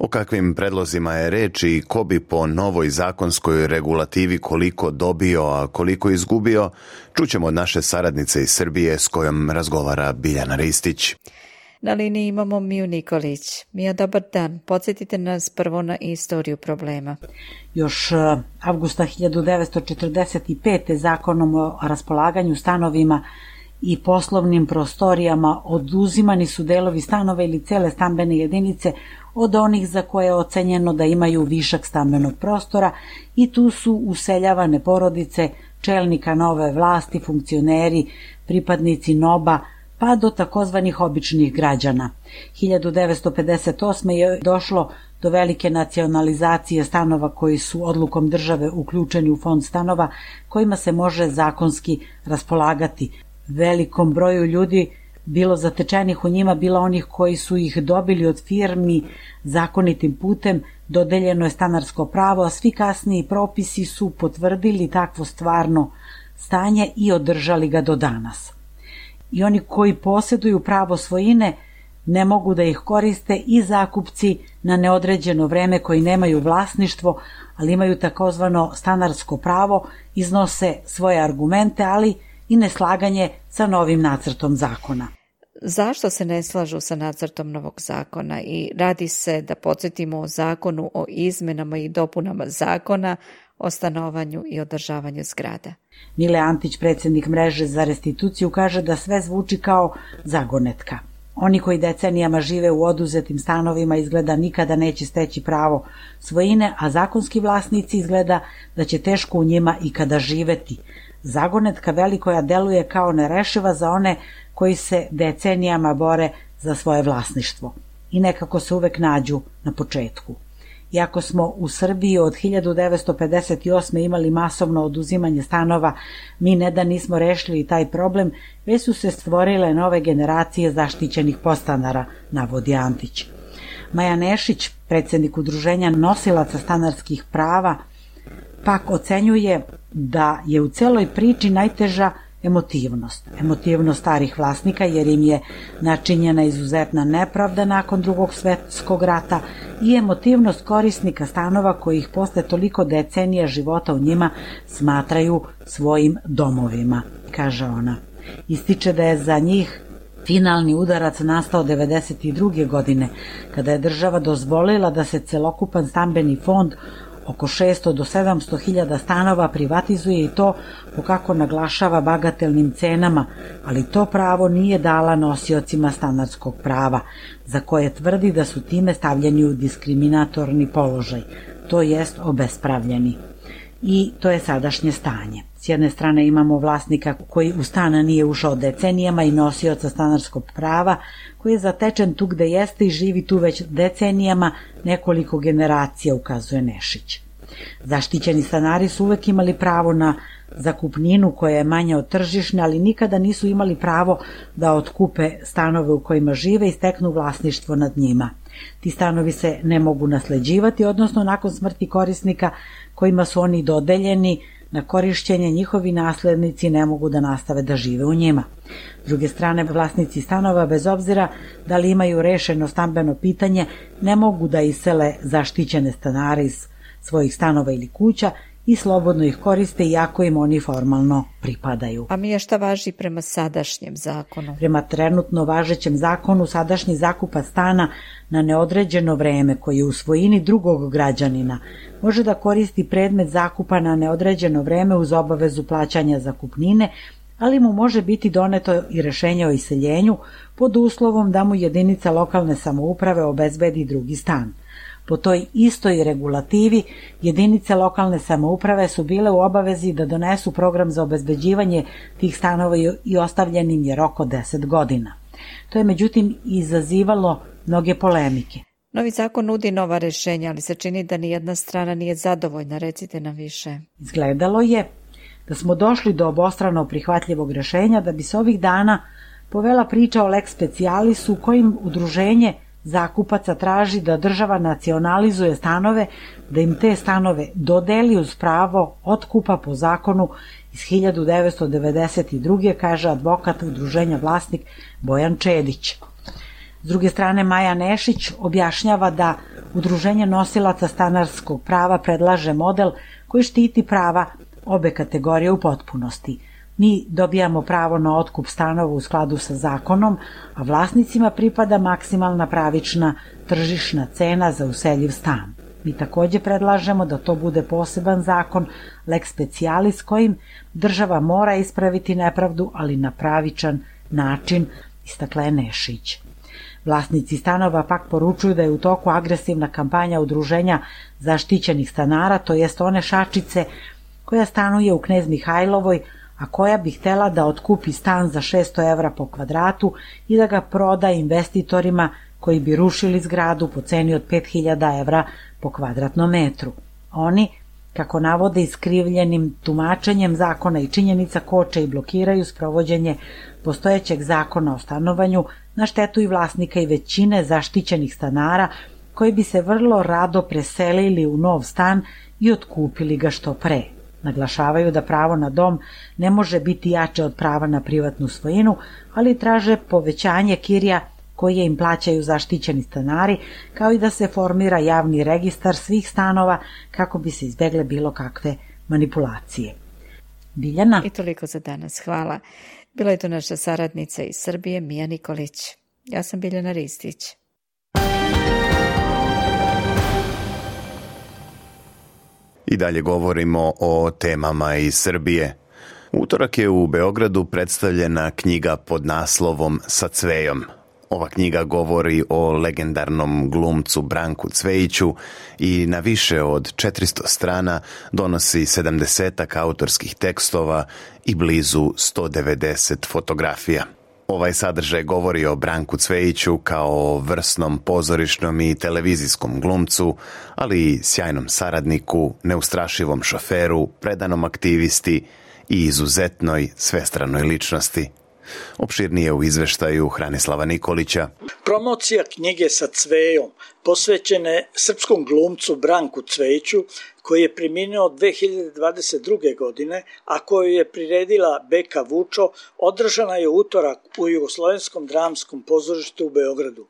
O kakvim predlozima je reč i ko bi po novoj zakonskoj regulativi koliko dobio, a koliko izgubio, čućemo od naše saradnice iz Srbije s kojom razgovara Biljana Ristić. Na liniji imamo Miju Nikolić. Mija, dobar dan. Podsjetite nas prvo na istoriju problema. Još e, avgusta 1945. zakonom o raspolaganju stanovima i poslovnim prostorijama oduzimani su delovi stanova ili cele stambene jedinice od onih za koje je ocenjeno da imaju višak stambenog prostora i tu su useljavane porodice, čelnika nove vlasti, funkcioneri, pripadnici NOBA, pa do takozvanih običnih građana. 1958. je došlo do velike nacionalizacije stanova koji su odlukom države uključeni u fond stanova kojima se može zakonski raspolagati, velikom broju ljudi bilo zatečenih u njima, bilo onih koji su ih dobili od firmi zakonitim putem, dodeljeno je stanarsko pravo, a svi kasniji propisi su potvrdili takvo stvarno stanje i održali ga do danas. I oni koji poseduju pravo svojine ne mogu da ih koriste i zakupci na neodređeno vreme koji nemaju vlasništvo, ali imaju takozvano stanarsko pravo, iznose svoje argumente, ali i neslaganje sa novim nacrtom zakona. Zašto se ne slažu sa nacrtom novog zakona i radi se da podsjetimo o zakonu o izmenama i dopunama zakona o stanovanju i održavanju zgrada. Mile Antić, predsednik mreže za restituciju, kaže da sve zvuči kao zagonetka. Oni koji decenijama žive u oduzetim stanovima izgleda nikada neće steći pravo svojine, a zakonski vlasnici izgleda da će teško u njima ikada živeti. Zagonetka velikoja deluje kao nerešiva za one koji se decenijama bore za svoje vlasništvo i nekako se uvek nađu na početku. Iako smo u Srbiji od 1958. imali masovno oduzimanje stanova, mi ne da nismo rešili taj problem, već su se stvorile nove generacije zaštićenih postanara, navodi Antić. Maja Nešić, predsednik udruženja nosilaca stanarskih prava, pak ocenjuje da je u celoj priči najteža emotivnost. Emotivnost starih vlasnika jer im je načinjena izuzetna nepravda nakon drugog svetskog rata i emotivnost korisnika stanova koji ih posle toliko decenija života u njima smatraju svojim domovima, kaže ona. Ističe da je za njih Finalni udarac nastao 92. godine, kada je država dozvolila da se celokupan stambeni fond oko 600 do 700 hiljada stanova privatizuje i to po kako naglašava bagatelnim cenama, ali to pravo nije dala nosiocima stanarskog prava, za koje tvrdi da su time stavljeni u diskriminatorni položaj, to jest obespravljeni. I to je sadašnje stanje. S jedne strane imamo vlasnika koji u stana nije ušao decenijama i nosioca stanarskog prava, koji je zatečen tu gde jeste i živi tu već decenijama, nekoliko generacija ukazuje Nešić. Zaštićeni stanari su uvek imali pravo na zakupninu koja je manja od tržišne, ali nikada nisu imali pravo da otkupe stanove u kojima žive i steknu vlasništvo nad njima. Ti stanovi se ne mogu nasleđivati, odnosno nakon smrti korisnika kojima su oni dodeljeni, na korišćenje njihovi naslednici ne mogu da nastave da žive u njima. S druge strane, vlasnici stanova, bez obzira da li imaju rešeno stambeno pitanje, ne mogu da isele zaštićene stanare iz svojih stanova ili kuća, i slobodno ih koriste iako im oni formalno pripadaju. A mi je šta važi prema sadašnjem zakonu? Prema trenutno važećem zakonu sadašnji zakupa stana na neodređeno vreme koji je u svojini drugog građanina može da koristi predmet zakupa na neodređeno vreme uz obavezu plaćanja zakupnine ali mu može biti doneto i rešenje o iseljenju pod uslovom da mu jedinica lokalne samouprave obezbedi drugi stan. Po toj istoj regulativi jedinice lokalne samouprave su bile u obavezi da donesu program za obezbeđivanje tih stanova i ostavljenim je rok od 10 godina. To je međutim izazivalo mnoge polemike. Novi zakon nudi nova rešenja, ali se čini da nijedna strana nije zadovoljna, recite nam više. Izgledalo je da smo došli do obostrano prihvatljivog rešenja da bi se ovih dana povela priča o lex specialisu u kojim udruženje – zakupaca traži da država nacionalizuje stanove, da im te stanove dodeli uz pravo otkupa po zakonu iz 1992. kaže advokat udruženja vlasnik Bojan Čedić. S druge strane, Maja Nešić objašnjava da udruženje nosilaca stanarskog prava predlaže model koji štiti prava obe kategorije u potpunosti – Mi dobijamo pravo na otkup stanova u skladu sa zakonom, a vlasnicima pripada maksimalna pravična tržišna cena za useljiv stan. Mi takođe predlažemo da to bude poseban zakon, lex specialis kojim država mora ispraviti nepravdu, ali na pravičan način, istakle Nešić. Vlasnici stanova pak poručuju da je u toku agresivna kampanja udruženja zaštićenih stanara, to jest one šačice koja stanuje u Knez Mihajlovoj, a koja bi htela da otkupi stan za 600 evra po kvadratu i da ga proda investitorima koji bi rušili zgradu po ceni od 5000 evra po kvadratnom metru. Oni, kako navode iskrivljenim tumačenjem zakona i činjenica koče i blokiraju sprovođenje postojećeg zakona o stanovanju na štetu i vlasnika i većine zaštićenih stanara koji bi se vrlo rado preselili u nov stan i otkupili ga što pre. Naglašavaju da pravo na dom ne može biti jače od prava na privatnu svojinu, ali traže povećanje kirija koje im plaćaju zaštićeni stanari, kao i da se formira javni registar svih stanova kako bi se izbegle bilo kakve manipulacije. Biljana. I toliko za danas. Hvala. Bila je to naša saradnica iz Srbije, Mija Nikolić. Ja sam Biljana Ristić. I dalje govorimo o temama iz Srbije. Utorak je u Beogradu predstavljena knjiga pod naslovom Sa cvejom. Ova knjiga govori o legendarnom glumcu Branku Cvejiću i na više od 400 strana donosi 70 autorskih tekstova i blizu 190 fotografija. Ovaj sadržaj govori o Branku Cvejiću kao vrsnom pozorišnom i televizijskom glumcu, ali i sjajnom saradniku, neustrašivom šoferu, predanom aktivisti i izuzetnoj svestranoj ličnosti. Opširnije u izveštaju Hranislava Nikolića. Promocija knjige sa Cvejom, posvećene srpskom glumcu Branku Cvejiću, koji je preminuo 2022. godine, a koju je priredila Beka Vučo, održana je utorak u Jugoslovenskom dramskom pozorištu u Beogradu.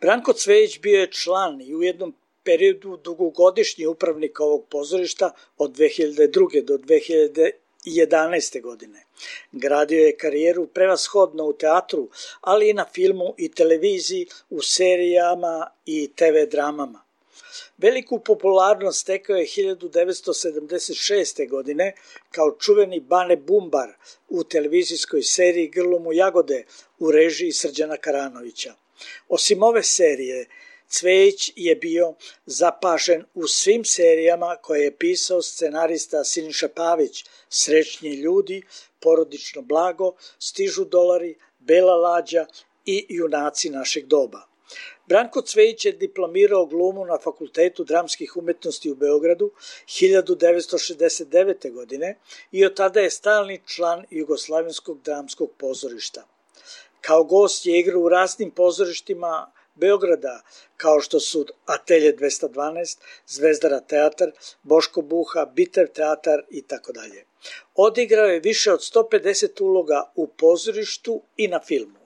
Branko Cvejić bio je član i u jednom periodu dugogodišnji upravnik ovog pozorišta od 2002. do 2011. godine. Gradio je karijeru prevashodno u teatru, ali i na filmu i televiziji, u serijama i TV dramama. Veliku popularnost stekao je 1976. godine kao čuveni Bane Bumbar u televizijskoj seriji Grlomu jagode u režiji Srđana Karanovića. Osim ove serije, Cveć je bio zapažen u svim serijama koje je pisao scenarista Siniša Pavić, Srećni ljudi, Porodično blago, Stižu dolari, Bela lađa i Junaci našeg doba. Branko Cvejić je diplomirao glumu na Fakultetu dramskih umetnosti u Beogradu 1969. godine i od tada je stalni član Jugoslavenskog dramskog pozorišta. Kao gost je igrao u raznim pozorištima Beograda, kao što su Atelje 212, Zvezdara teatar, Boško Buha, Bitev teatar i tako dalje. Odigrao je više od 150 uloga u pozorištu i na filmu.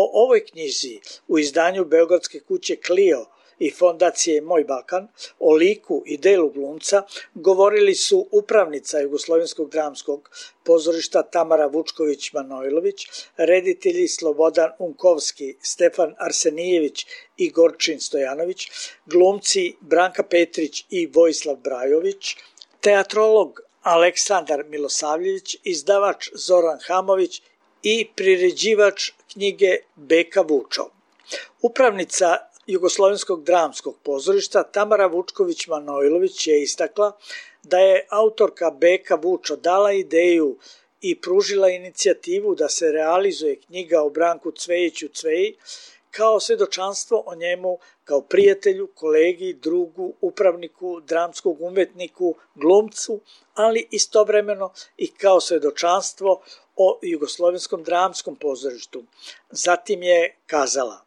O ovoj knjizi u izdanju Beogradske kuće Klio i fondacije Moj Balkan o liku i delu glumca govorili su upravnica Jugoslovenskog dramskog pozorišta Tamara Vučković-Manojlović, reditelji Slobodan Unkovski, Stefan Arsenijević i Gorčin Stojanović, glumci Branka Petrić i Vojislav Brajović, teatrolog Aleksandar Milosavljević, izdavač Zoran Hamović i priređivač knjige Beka Vučov. Upravnica Jugoslovenskog dramskog pozorišta Tamara Vučković-Manojlović je istakla da je autorka Beka Vučo dala ideju i pružila inicijativu da se realizuje knjiga o Branku Cvejiću Cveji kao svedočanstvo o njemu kao prijatelju, kolegi, drugu, upravniku, dramskog umetniku, glumcu, ali istovremeno i kao svedočanstvo o Jugoslovenskom dramskom pozorištu. Zatim je kazala...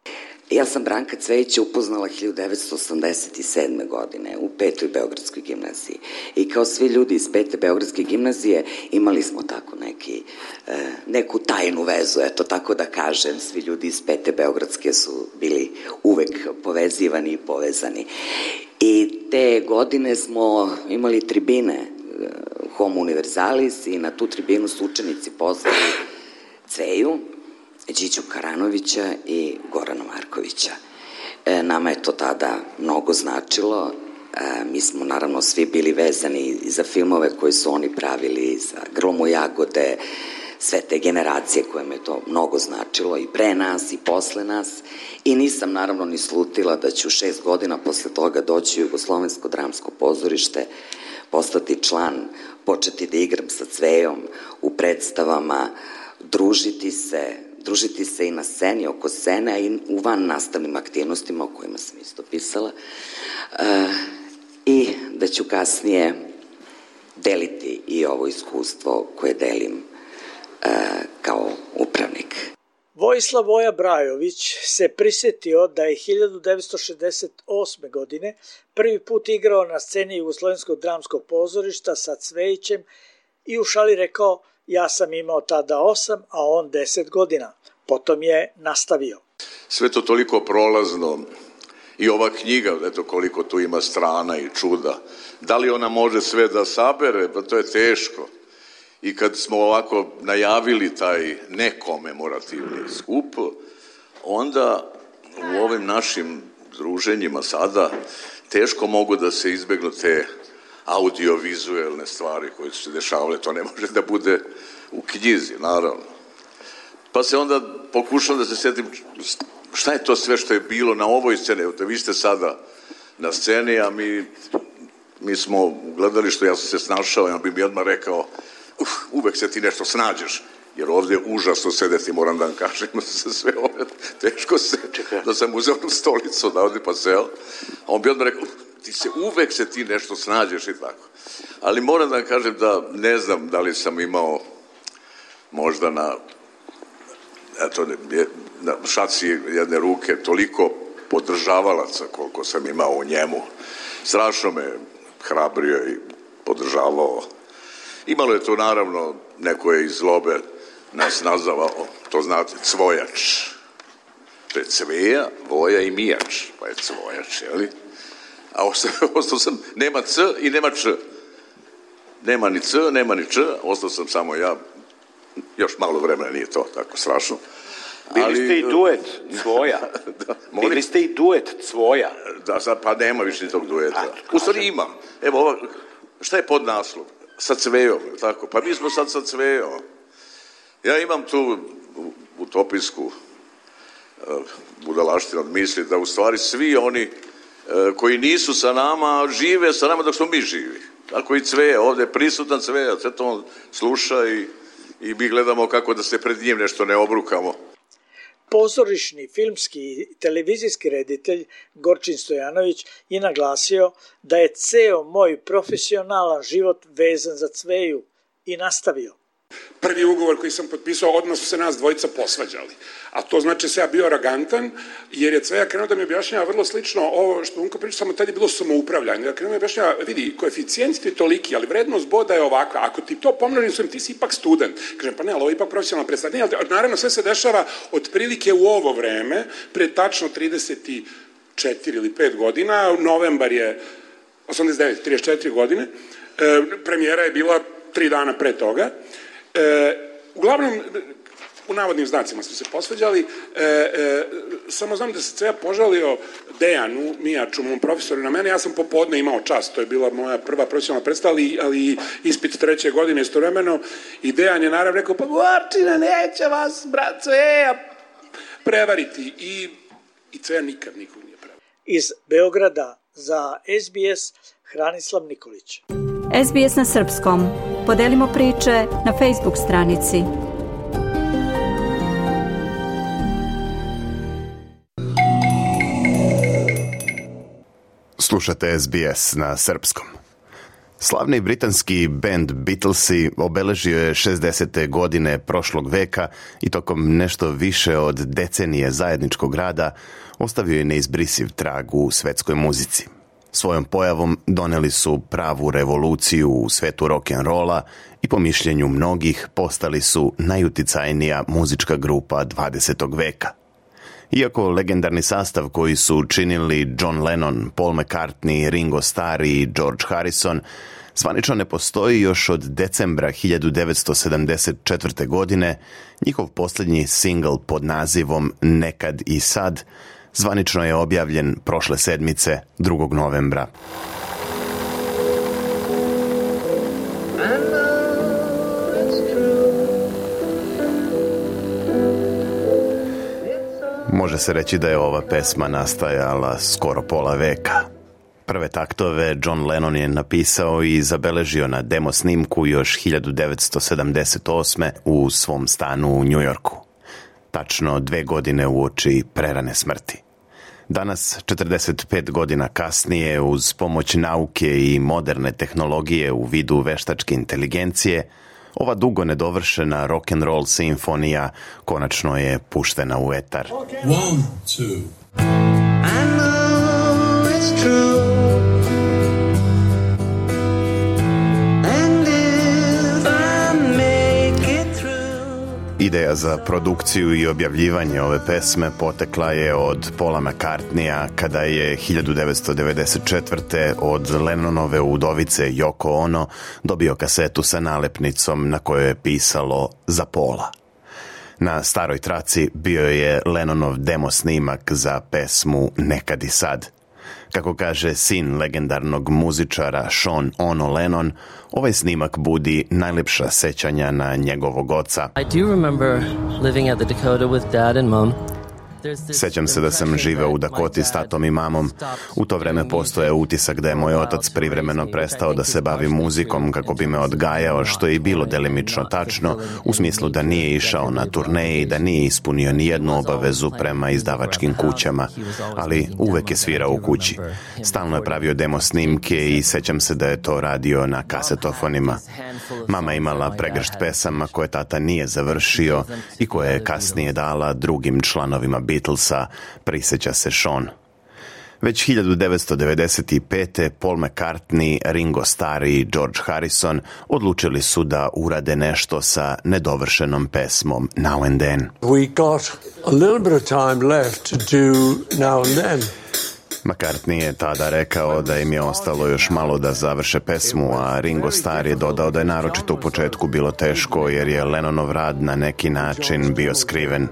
Ja sam Branka Cvejića upoznala 1987. godine u petoj Beogradskoj gimnaziji. I kao svi ljudi iz pete Beogradske gimnazije imali smo tako neki, e, neku tajnu vezu, eto tako da kažem. Svi ljudi iz pete Beogradske su bili uvek povezivani i povezani. I te godine smo imali tribine e, Homo Universalis i na tu tribinu su učenici pozvali Cveju, Điđu Karanovića i Gorana Markovića. E, nama je to tada mnogo značilo. E, mi smo naravno svi bili vezani za filmove koje su oni pravili, za Grlomu jagode, sve te generacije koje me to mnogo značilo i pre nas i posle nas i nisam naravno ni slutila da ću šest godina posle toga doći u Jugoslovensko dramsko pozorište, postati član, početi da igram sa Cvejom u predstavama, družiti se, družiti se i na sceni, oko scene, a i u van nastavnim aktivnostima o kojima sam isto pisala. E, I da ću kasnije deliti i ovo iskustvo koje delim e, kao upravnik. Vojislav Voja Brajović se prisetio da je 1968. godine prvi put igrao na sceni Jugoslovenskog dramskog pozorišta sa Cvejićem i u šali rekao – Ja sam imao tada 8, a on 10 godina. Potom je nastavio. Sve to toliko prolazno i ova knjiga, eto koliko tu ima strana i čuda. Da li ona može sve da sabere? Pa to je teško. I kad smo ovako najavili taj nekomemorativni skup, onda u ovim našim druženjima sada teško mogu da se izbegnu te audiovizuelne stvari koje su se dešavale, to ne može da bude u knjizi, naravno. Pa se onda pokušam da se setim šta je to sve što je bilo na ovoj sceni, evo vi ste sada na sceni, a mi, mi smo u gledalištu, ja sam se snašao, ja bi mi odmah rekao, uf, uvek se ti nešto snađeš, jer ovde je užasno sedeti, moram da vam kažem, da se sve ove, teško se, da sam uzeo stolicu da ovde pa seo, a on bi odmah rekao, ti se, uvek se ti nešto snađeš i tako. Ali moram da kažem da ne znam da li sam imao možda na eto, na šaci jedne ruke toliko podržavalaca koliko sam imao u njemu. Strašno me hrabrio i podržavao. Imalo je to naravno neko je iz zlobe nas nazavao, to znate, cvojač. To je cveja, voja i mijač, pa je cvojač, jeli? a ostao, ostao sam, nema C i nema Č. Nema ni C, nema ni Č, ostao sam samo ja, još malo vremena nije to tako strašno. Bili ali, ste i e, duet svoja. da, da. molim? Bili ste i duet svoja. Da, sad, pa nema više ni tog dueta. A, U stvari imam. Evo, ova, šta je pod naslov? Sa Cvejom, tako? Pa mi smo sad sa Cvejom. Ja imam tu utopijsku e, budalaštinu od misli da u stvari svi oni E, koji nisu sa nama, žive sa nama dok smo mi živi. Tako i Cve, ovde je prisutan Cve, sve to on sluša i, i mi gledamo kako da se pred njim nešto ne obrukamo. Pozorišni, filmski i televizijski reditelj Gorčin Stojanović je naglasio da je ceo moj profesionalan život vezan za Cveju i nastavio. Prvi ugovor koji sam potpisao, odmah su se nas dvojica posvađali. A to znači da se ja bio arogantan, jer je Cveja krenuo da mi objašnjava vrlo slično ovo što Unka priča, samo tad je bilo samoupravljanje. Ja krenuo da mi objašnjava, vidi, koeficijent ti je toliki, ali vrednost boda je ovakva. Ako ti to pomnožim svojim, ti si ipak student. Kažem, pa ne, ali ovo je ipak profesionalna predstavlja. Ne, naravno sve se dešava otprilike u ovo vreme, pre tačno 34 ili 5 godina, novembar je 89, 34 godine, e, premijera je bila tri dana pre toga, E, uglavnom, u navodnim znacima smo se posveđali, e, e, samo znam da se Cveja požalio Dejanu Mijaču, mom profesoru na mene, ja sam popodne imao čas, to je bila moja prva profesionalna predstava, ali, ali ispit treće godine istovremeno, i Dejan je naravno rekao, pa Gorčina, neće vas, brat e, prevariti, i, i Cveja nikad nikog nije prevario. Iz Beograda za SBS Hranislav Nikolić. SBS na srpskom. Podelimo priče na Facebook stranici. Slušate SBS na srpskom. Slavni britanski band Beatlesi obeležio je 60. godine prošlog veka i tokom nešto više od decenije zajedničkog rada ostavio je neizbrisiv trag u svetskoj muzici – Svojom pojavom doneli su pravu revoluciju u svetu rock'n'rolla i po mišljenju mnogih postali su najuticajnija muzička grupa 20. veka. Iako legendarni sastav koji su činili John Lennon, Paul McCartney, Ringo Starr i George Harrison zvanično ne postoji još od decembra 1974. godine, njihov poslednji single pod nazivom Nekad i sad – zvanično je objavljen prošle sedmice 2. novembra. Može se reći da je ova pesma nastajala skoro pola veka. Prve taktove John Lennon je napisao i zabeležio na demo snimku još 1978. u svom stanu u Njujorku tačno dve godine uoči prerane smrti. Danas, 45 godina kasnije, uz pomoć nauke i moderne tehnologije u vidu veštačke inteligencije, ova dugo nedovršena rock and roll simfonija konačno je puštena u etar. One, two. I know it's true. Ideja za produkciju i objavljivanje ove pesme potekla je od Paula McCartneya kada je 1994. od Lennonove udovice Yoko Ono dobio kasetu sa nalepnicom na kojoj je pisalo za Paula. Na staroj traci bio je Lennonov demo snimak za pesmu Nekad i sad – Kako kaže sin legendarnog muzičara Sean Ono Lennon, ovaj snimak budi najlepša sećanja na njegovog oca. I do remember living at the Dakota with dad and mom. Sećam se da sam živeo u Dakoti s tatom i mamom. U to vreme postoje utisak da je moj otac privremeno prestao da se bavi muzikom kako bi me odgajao, što je i bilo delimično tačno, u smislu da nije išao na turneje i da nije ispunio ni jednu obavezu prema izdavačkim kućama, ali uvek je svirao u kući. Stalno je pravio demo snimke i sećam se da je to radio na kasetofonima. Mama imala pregršt pesama koje tata nije završio i koje je kasnije dala drugim članovima Beatlesa, priseća se Sean. Već 1995. Paul McCartney, Ringo Starr i George Harrison odlučili su da urade nešto sa nedovršenom pesmom Now and Then. We got a little bit of time left to do Now and Then. McCartney je tada rekao da im je ostalo još malo da završe pesmu, a Ringo Starr je dodao da je naročito u početku bilo teško jer je Lennonov rad na neki način bio skriven.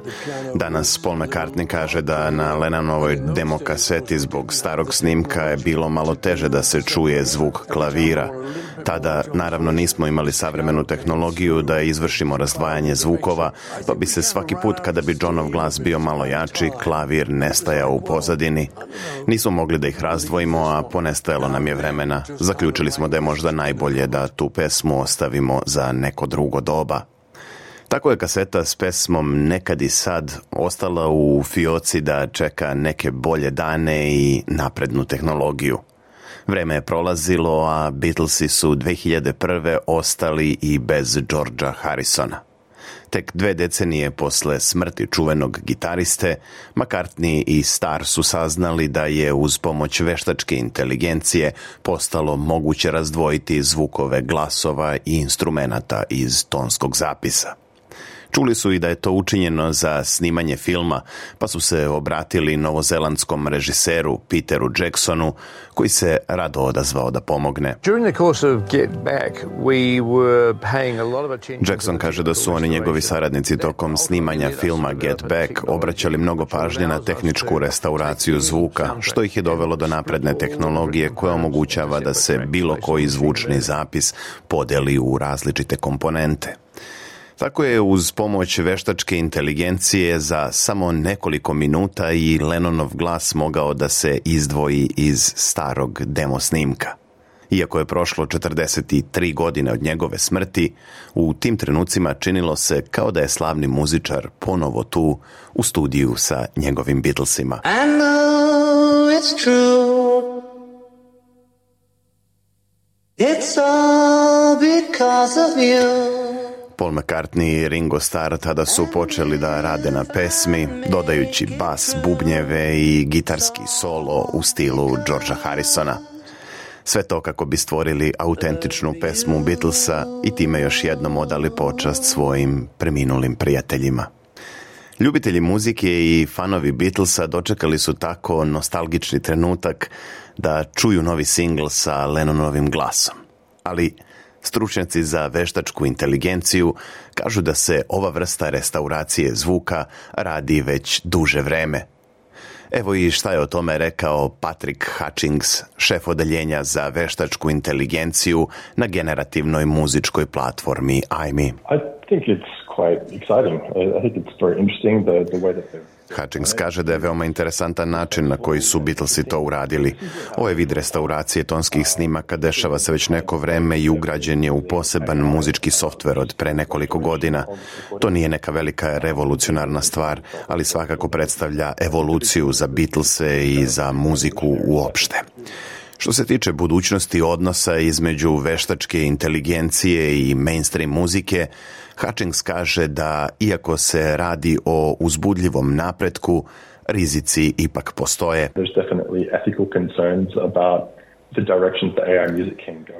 Danas Paul McCartney kaže da na Lennonovoj demokaseti zbog starog snimka je bilo malo teže da se čuje zvuk klavira. Tada, naravno, nismo imali savremenu tehnologiju da izvršimo razdvajanje zvukova, pa bi se svaki put kada bi Johnov glas bio malo jači, klavir nestajao u pozadini. Nismo mogli da ih razdvojimo, a ponestajalo nam je vremena. Zaključili smo da je možda najbolje da tu pesmu ostavimo za neko drugo doba. Tako je kaseta s pesmom Nekad i sad ostala u fioci da čeka neke bolje dane i naprednu tehnologiju. Vreme je prolazilo, a Beatlesi su 2001. ostali i bez Georgea Harrisona. Tek dve decenije posle smrti čuvenog gitariste, McCartney i Star su saznali da je uz pomoć veštačke inteligencije postalo moguće razdvojiti zvukove glasova i instrumenata iz tonskog zapisa. Čuli su i da je to učinjeno za snimanje filma, pa su se obratili novozelandskom režiseru Peteru Jacksonu, koji se rado odazvao da pomogne. Jackson kaže da su oni njegovi saradnici tokom snimanja filma Get Back obraćali mnogo pažnje na tehničku restauraciju zvuka, što ih je dovelo do napredne tehnologije koja omogućava da se bilo koji zvučni zapis podeli u različite komponente. Tako je uz pomoć veštačke inteligencije za samo nekoliko minuta i Lennonov glas mogao da se izdvoji iz starog demo snimka. Iako je prošlo 43 godine od njegove smrti, u tim trenucima činilo se kao da je slavni muzičar ponovo tu u studiju sa njegovim Beatlesima. I know it's true It's all because of you Paul McCartney i Ringo Starr tada su počeli da rade na pesmi, dodajući bas, bubnjeve i gitarski solo u stilu Georgea Harrisona. Sve to kako bi stvorili autentičnu pesmu Beatlesa i time još jednom odali počast svojim preminulim prijateljima. Ljubitelji muzike i fanovi Beatlesa dočekali su tako nostalgični trenutak da čuju novi singl sa Lennonovim glasom. Ali Stručnjaci za veštačku inteligenciju kažu da se ova vrsta restauracije zvuka radi već duže vreme. Evo i šta je o tome rekao Patrick Hutchings, šef odeljenja za veštačku inteligenciju na generativnoj muzičkoj platformi AIMI. I think it's quite exciting. I think it's very interesting the, the way that they're Hutchings kaže da je veoma interesantan način na koji su Beatlesi to uradili. Ovaj vid restauracije tonskih snimaka dešava se već neko vreme i ugrađen je u poseban muzički softver od pre nekoliko godina. To nije neka velika revolucionarna stvar, ali svakako predstavlja evoluciju za Beatlese i za muziku uopšte. Što se tiče budućnosti odnosa između veštačke inteligencije i mainstream muzike, Hutchings kaže da iako se radi o uzbudljivom napretku, rizici ipak postoje. There's definitely ethical concerns about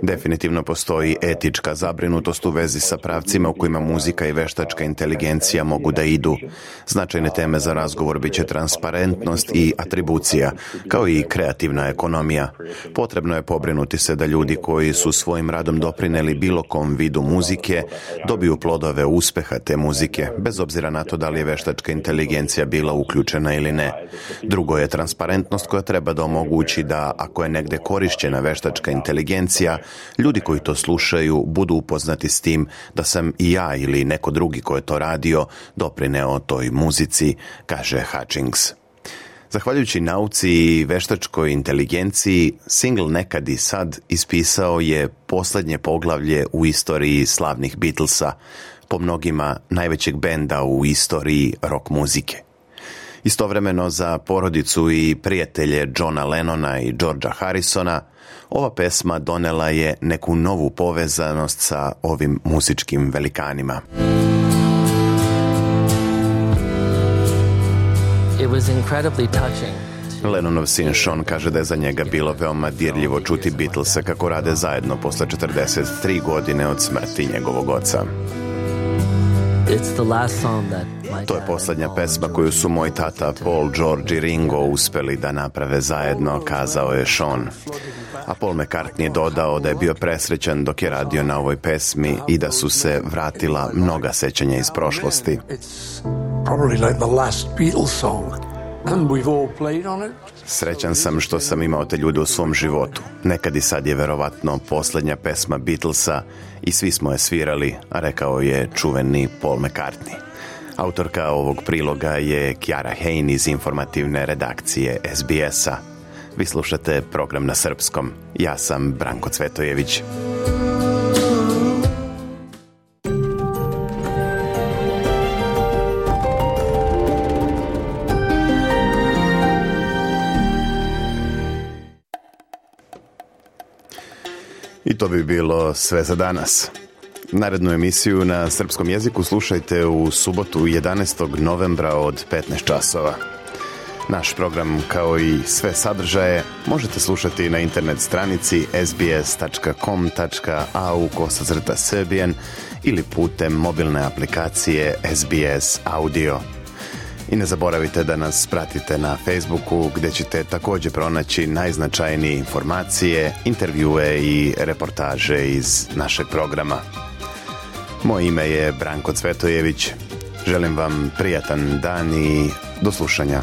Definitivno postoji etička zabrinutost u vezi sa pravcima u kojima muzika i veštačka inteligencija mogu da idu. Značajne teme za razgovor biće transparentnost i atribucija, kao i kreativna ekonomija. Potrebno je pobrinuti se da ljudi koji su svojim radom doprineli bilo kom vidu muzike dobiju plodove uspeha te muzike, bez obzira na to da li je veštačka inteligencija bila uključena ili ne. Drugo je transparentnost koja treba da omogući da ako je negde korišćena korišćena veštačka inteligencija, ljudi koji to slušaju budu upoznati s tim da sam i ja ili neko drugi ko je to radio doprineo toj muzici, kaže Hutchings. Zahvaljujući nauci i veštačkoj inteligenciji, single Nekad i sad ispisao je poslednje poglavlje u istoriji slavnih Beatlesa, po mnogima najvećeg benda u istoriji rock muzike. Istovremeno za porodicu i prijatelje Johna Lennona i Georgia Harrisona, ova pesma donela je neku novu povezanost sa ovim muzičkim velikanima. It was incredibly touching. Lennonov sin Sean kaže da je za njega bilo veoma dirljivo čuti Beatlesa kako rade zajedno posle 43 godine od smrti njegovog oca. To je posljednja pesma koju su moj tata Paul, George i Ringo uspeli da naprave zajedno, kazao je Sean. A Paul McCartney je dodao da je bio presrećan dok je radio na ovoj pesmi i da su se vratila mnoga sećanja iz prošlosti. probably like the last Beatles song. And we've all played on it. Srećan sam što sam imao te ljude u svom životu. Nekad i sad je verovatno poslednja pesma Beatlesa i svi smo je svirali, a rekao je čuveni Paul McCartney. Autorka ovog priloga je Kiara Hein iz informativne redakcije SBS-a. Vi slušate program na srpskom. Ja sam Branko Cvetojević. I to bi bilo sve za danas. Narednu emisiju na srpskom jeziku slušajte u subotu 11. novembra od 15 časova. Naš program kao i sve sadržaje možete slušati na internet stranici sbs.com.au kosacrta srbijen ili putem mobilne aplikacije SBS Audio. I ne zaboravite da nas pratite na Facebooku gde ćete takođe pronaći najznačajnije informacije, intervjue i reportaže iz našeg programa. Moje ime je Branko Cvetojević. Želim vam prijatan dan i do slušanja.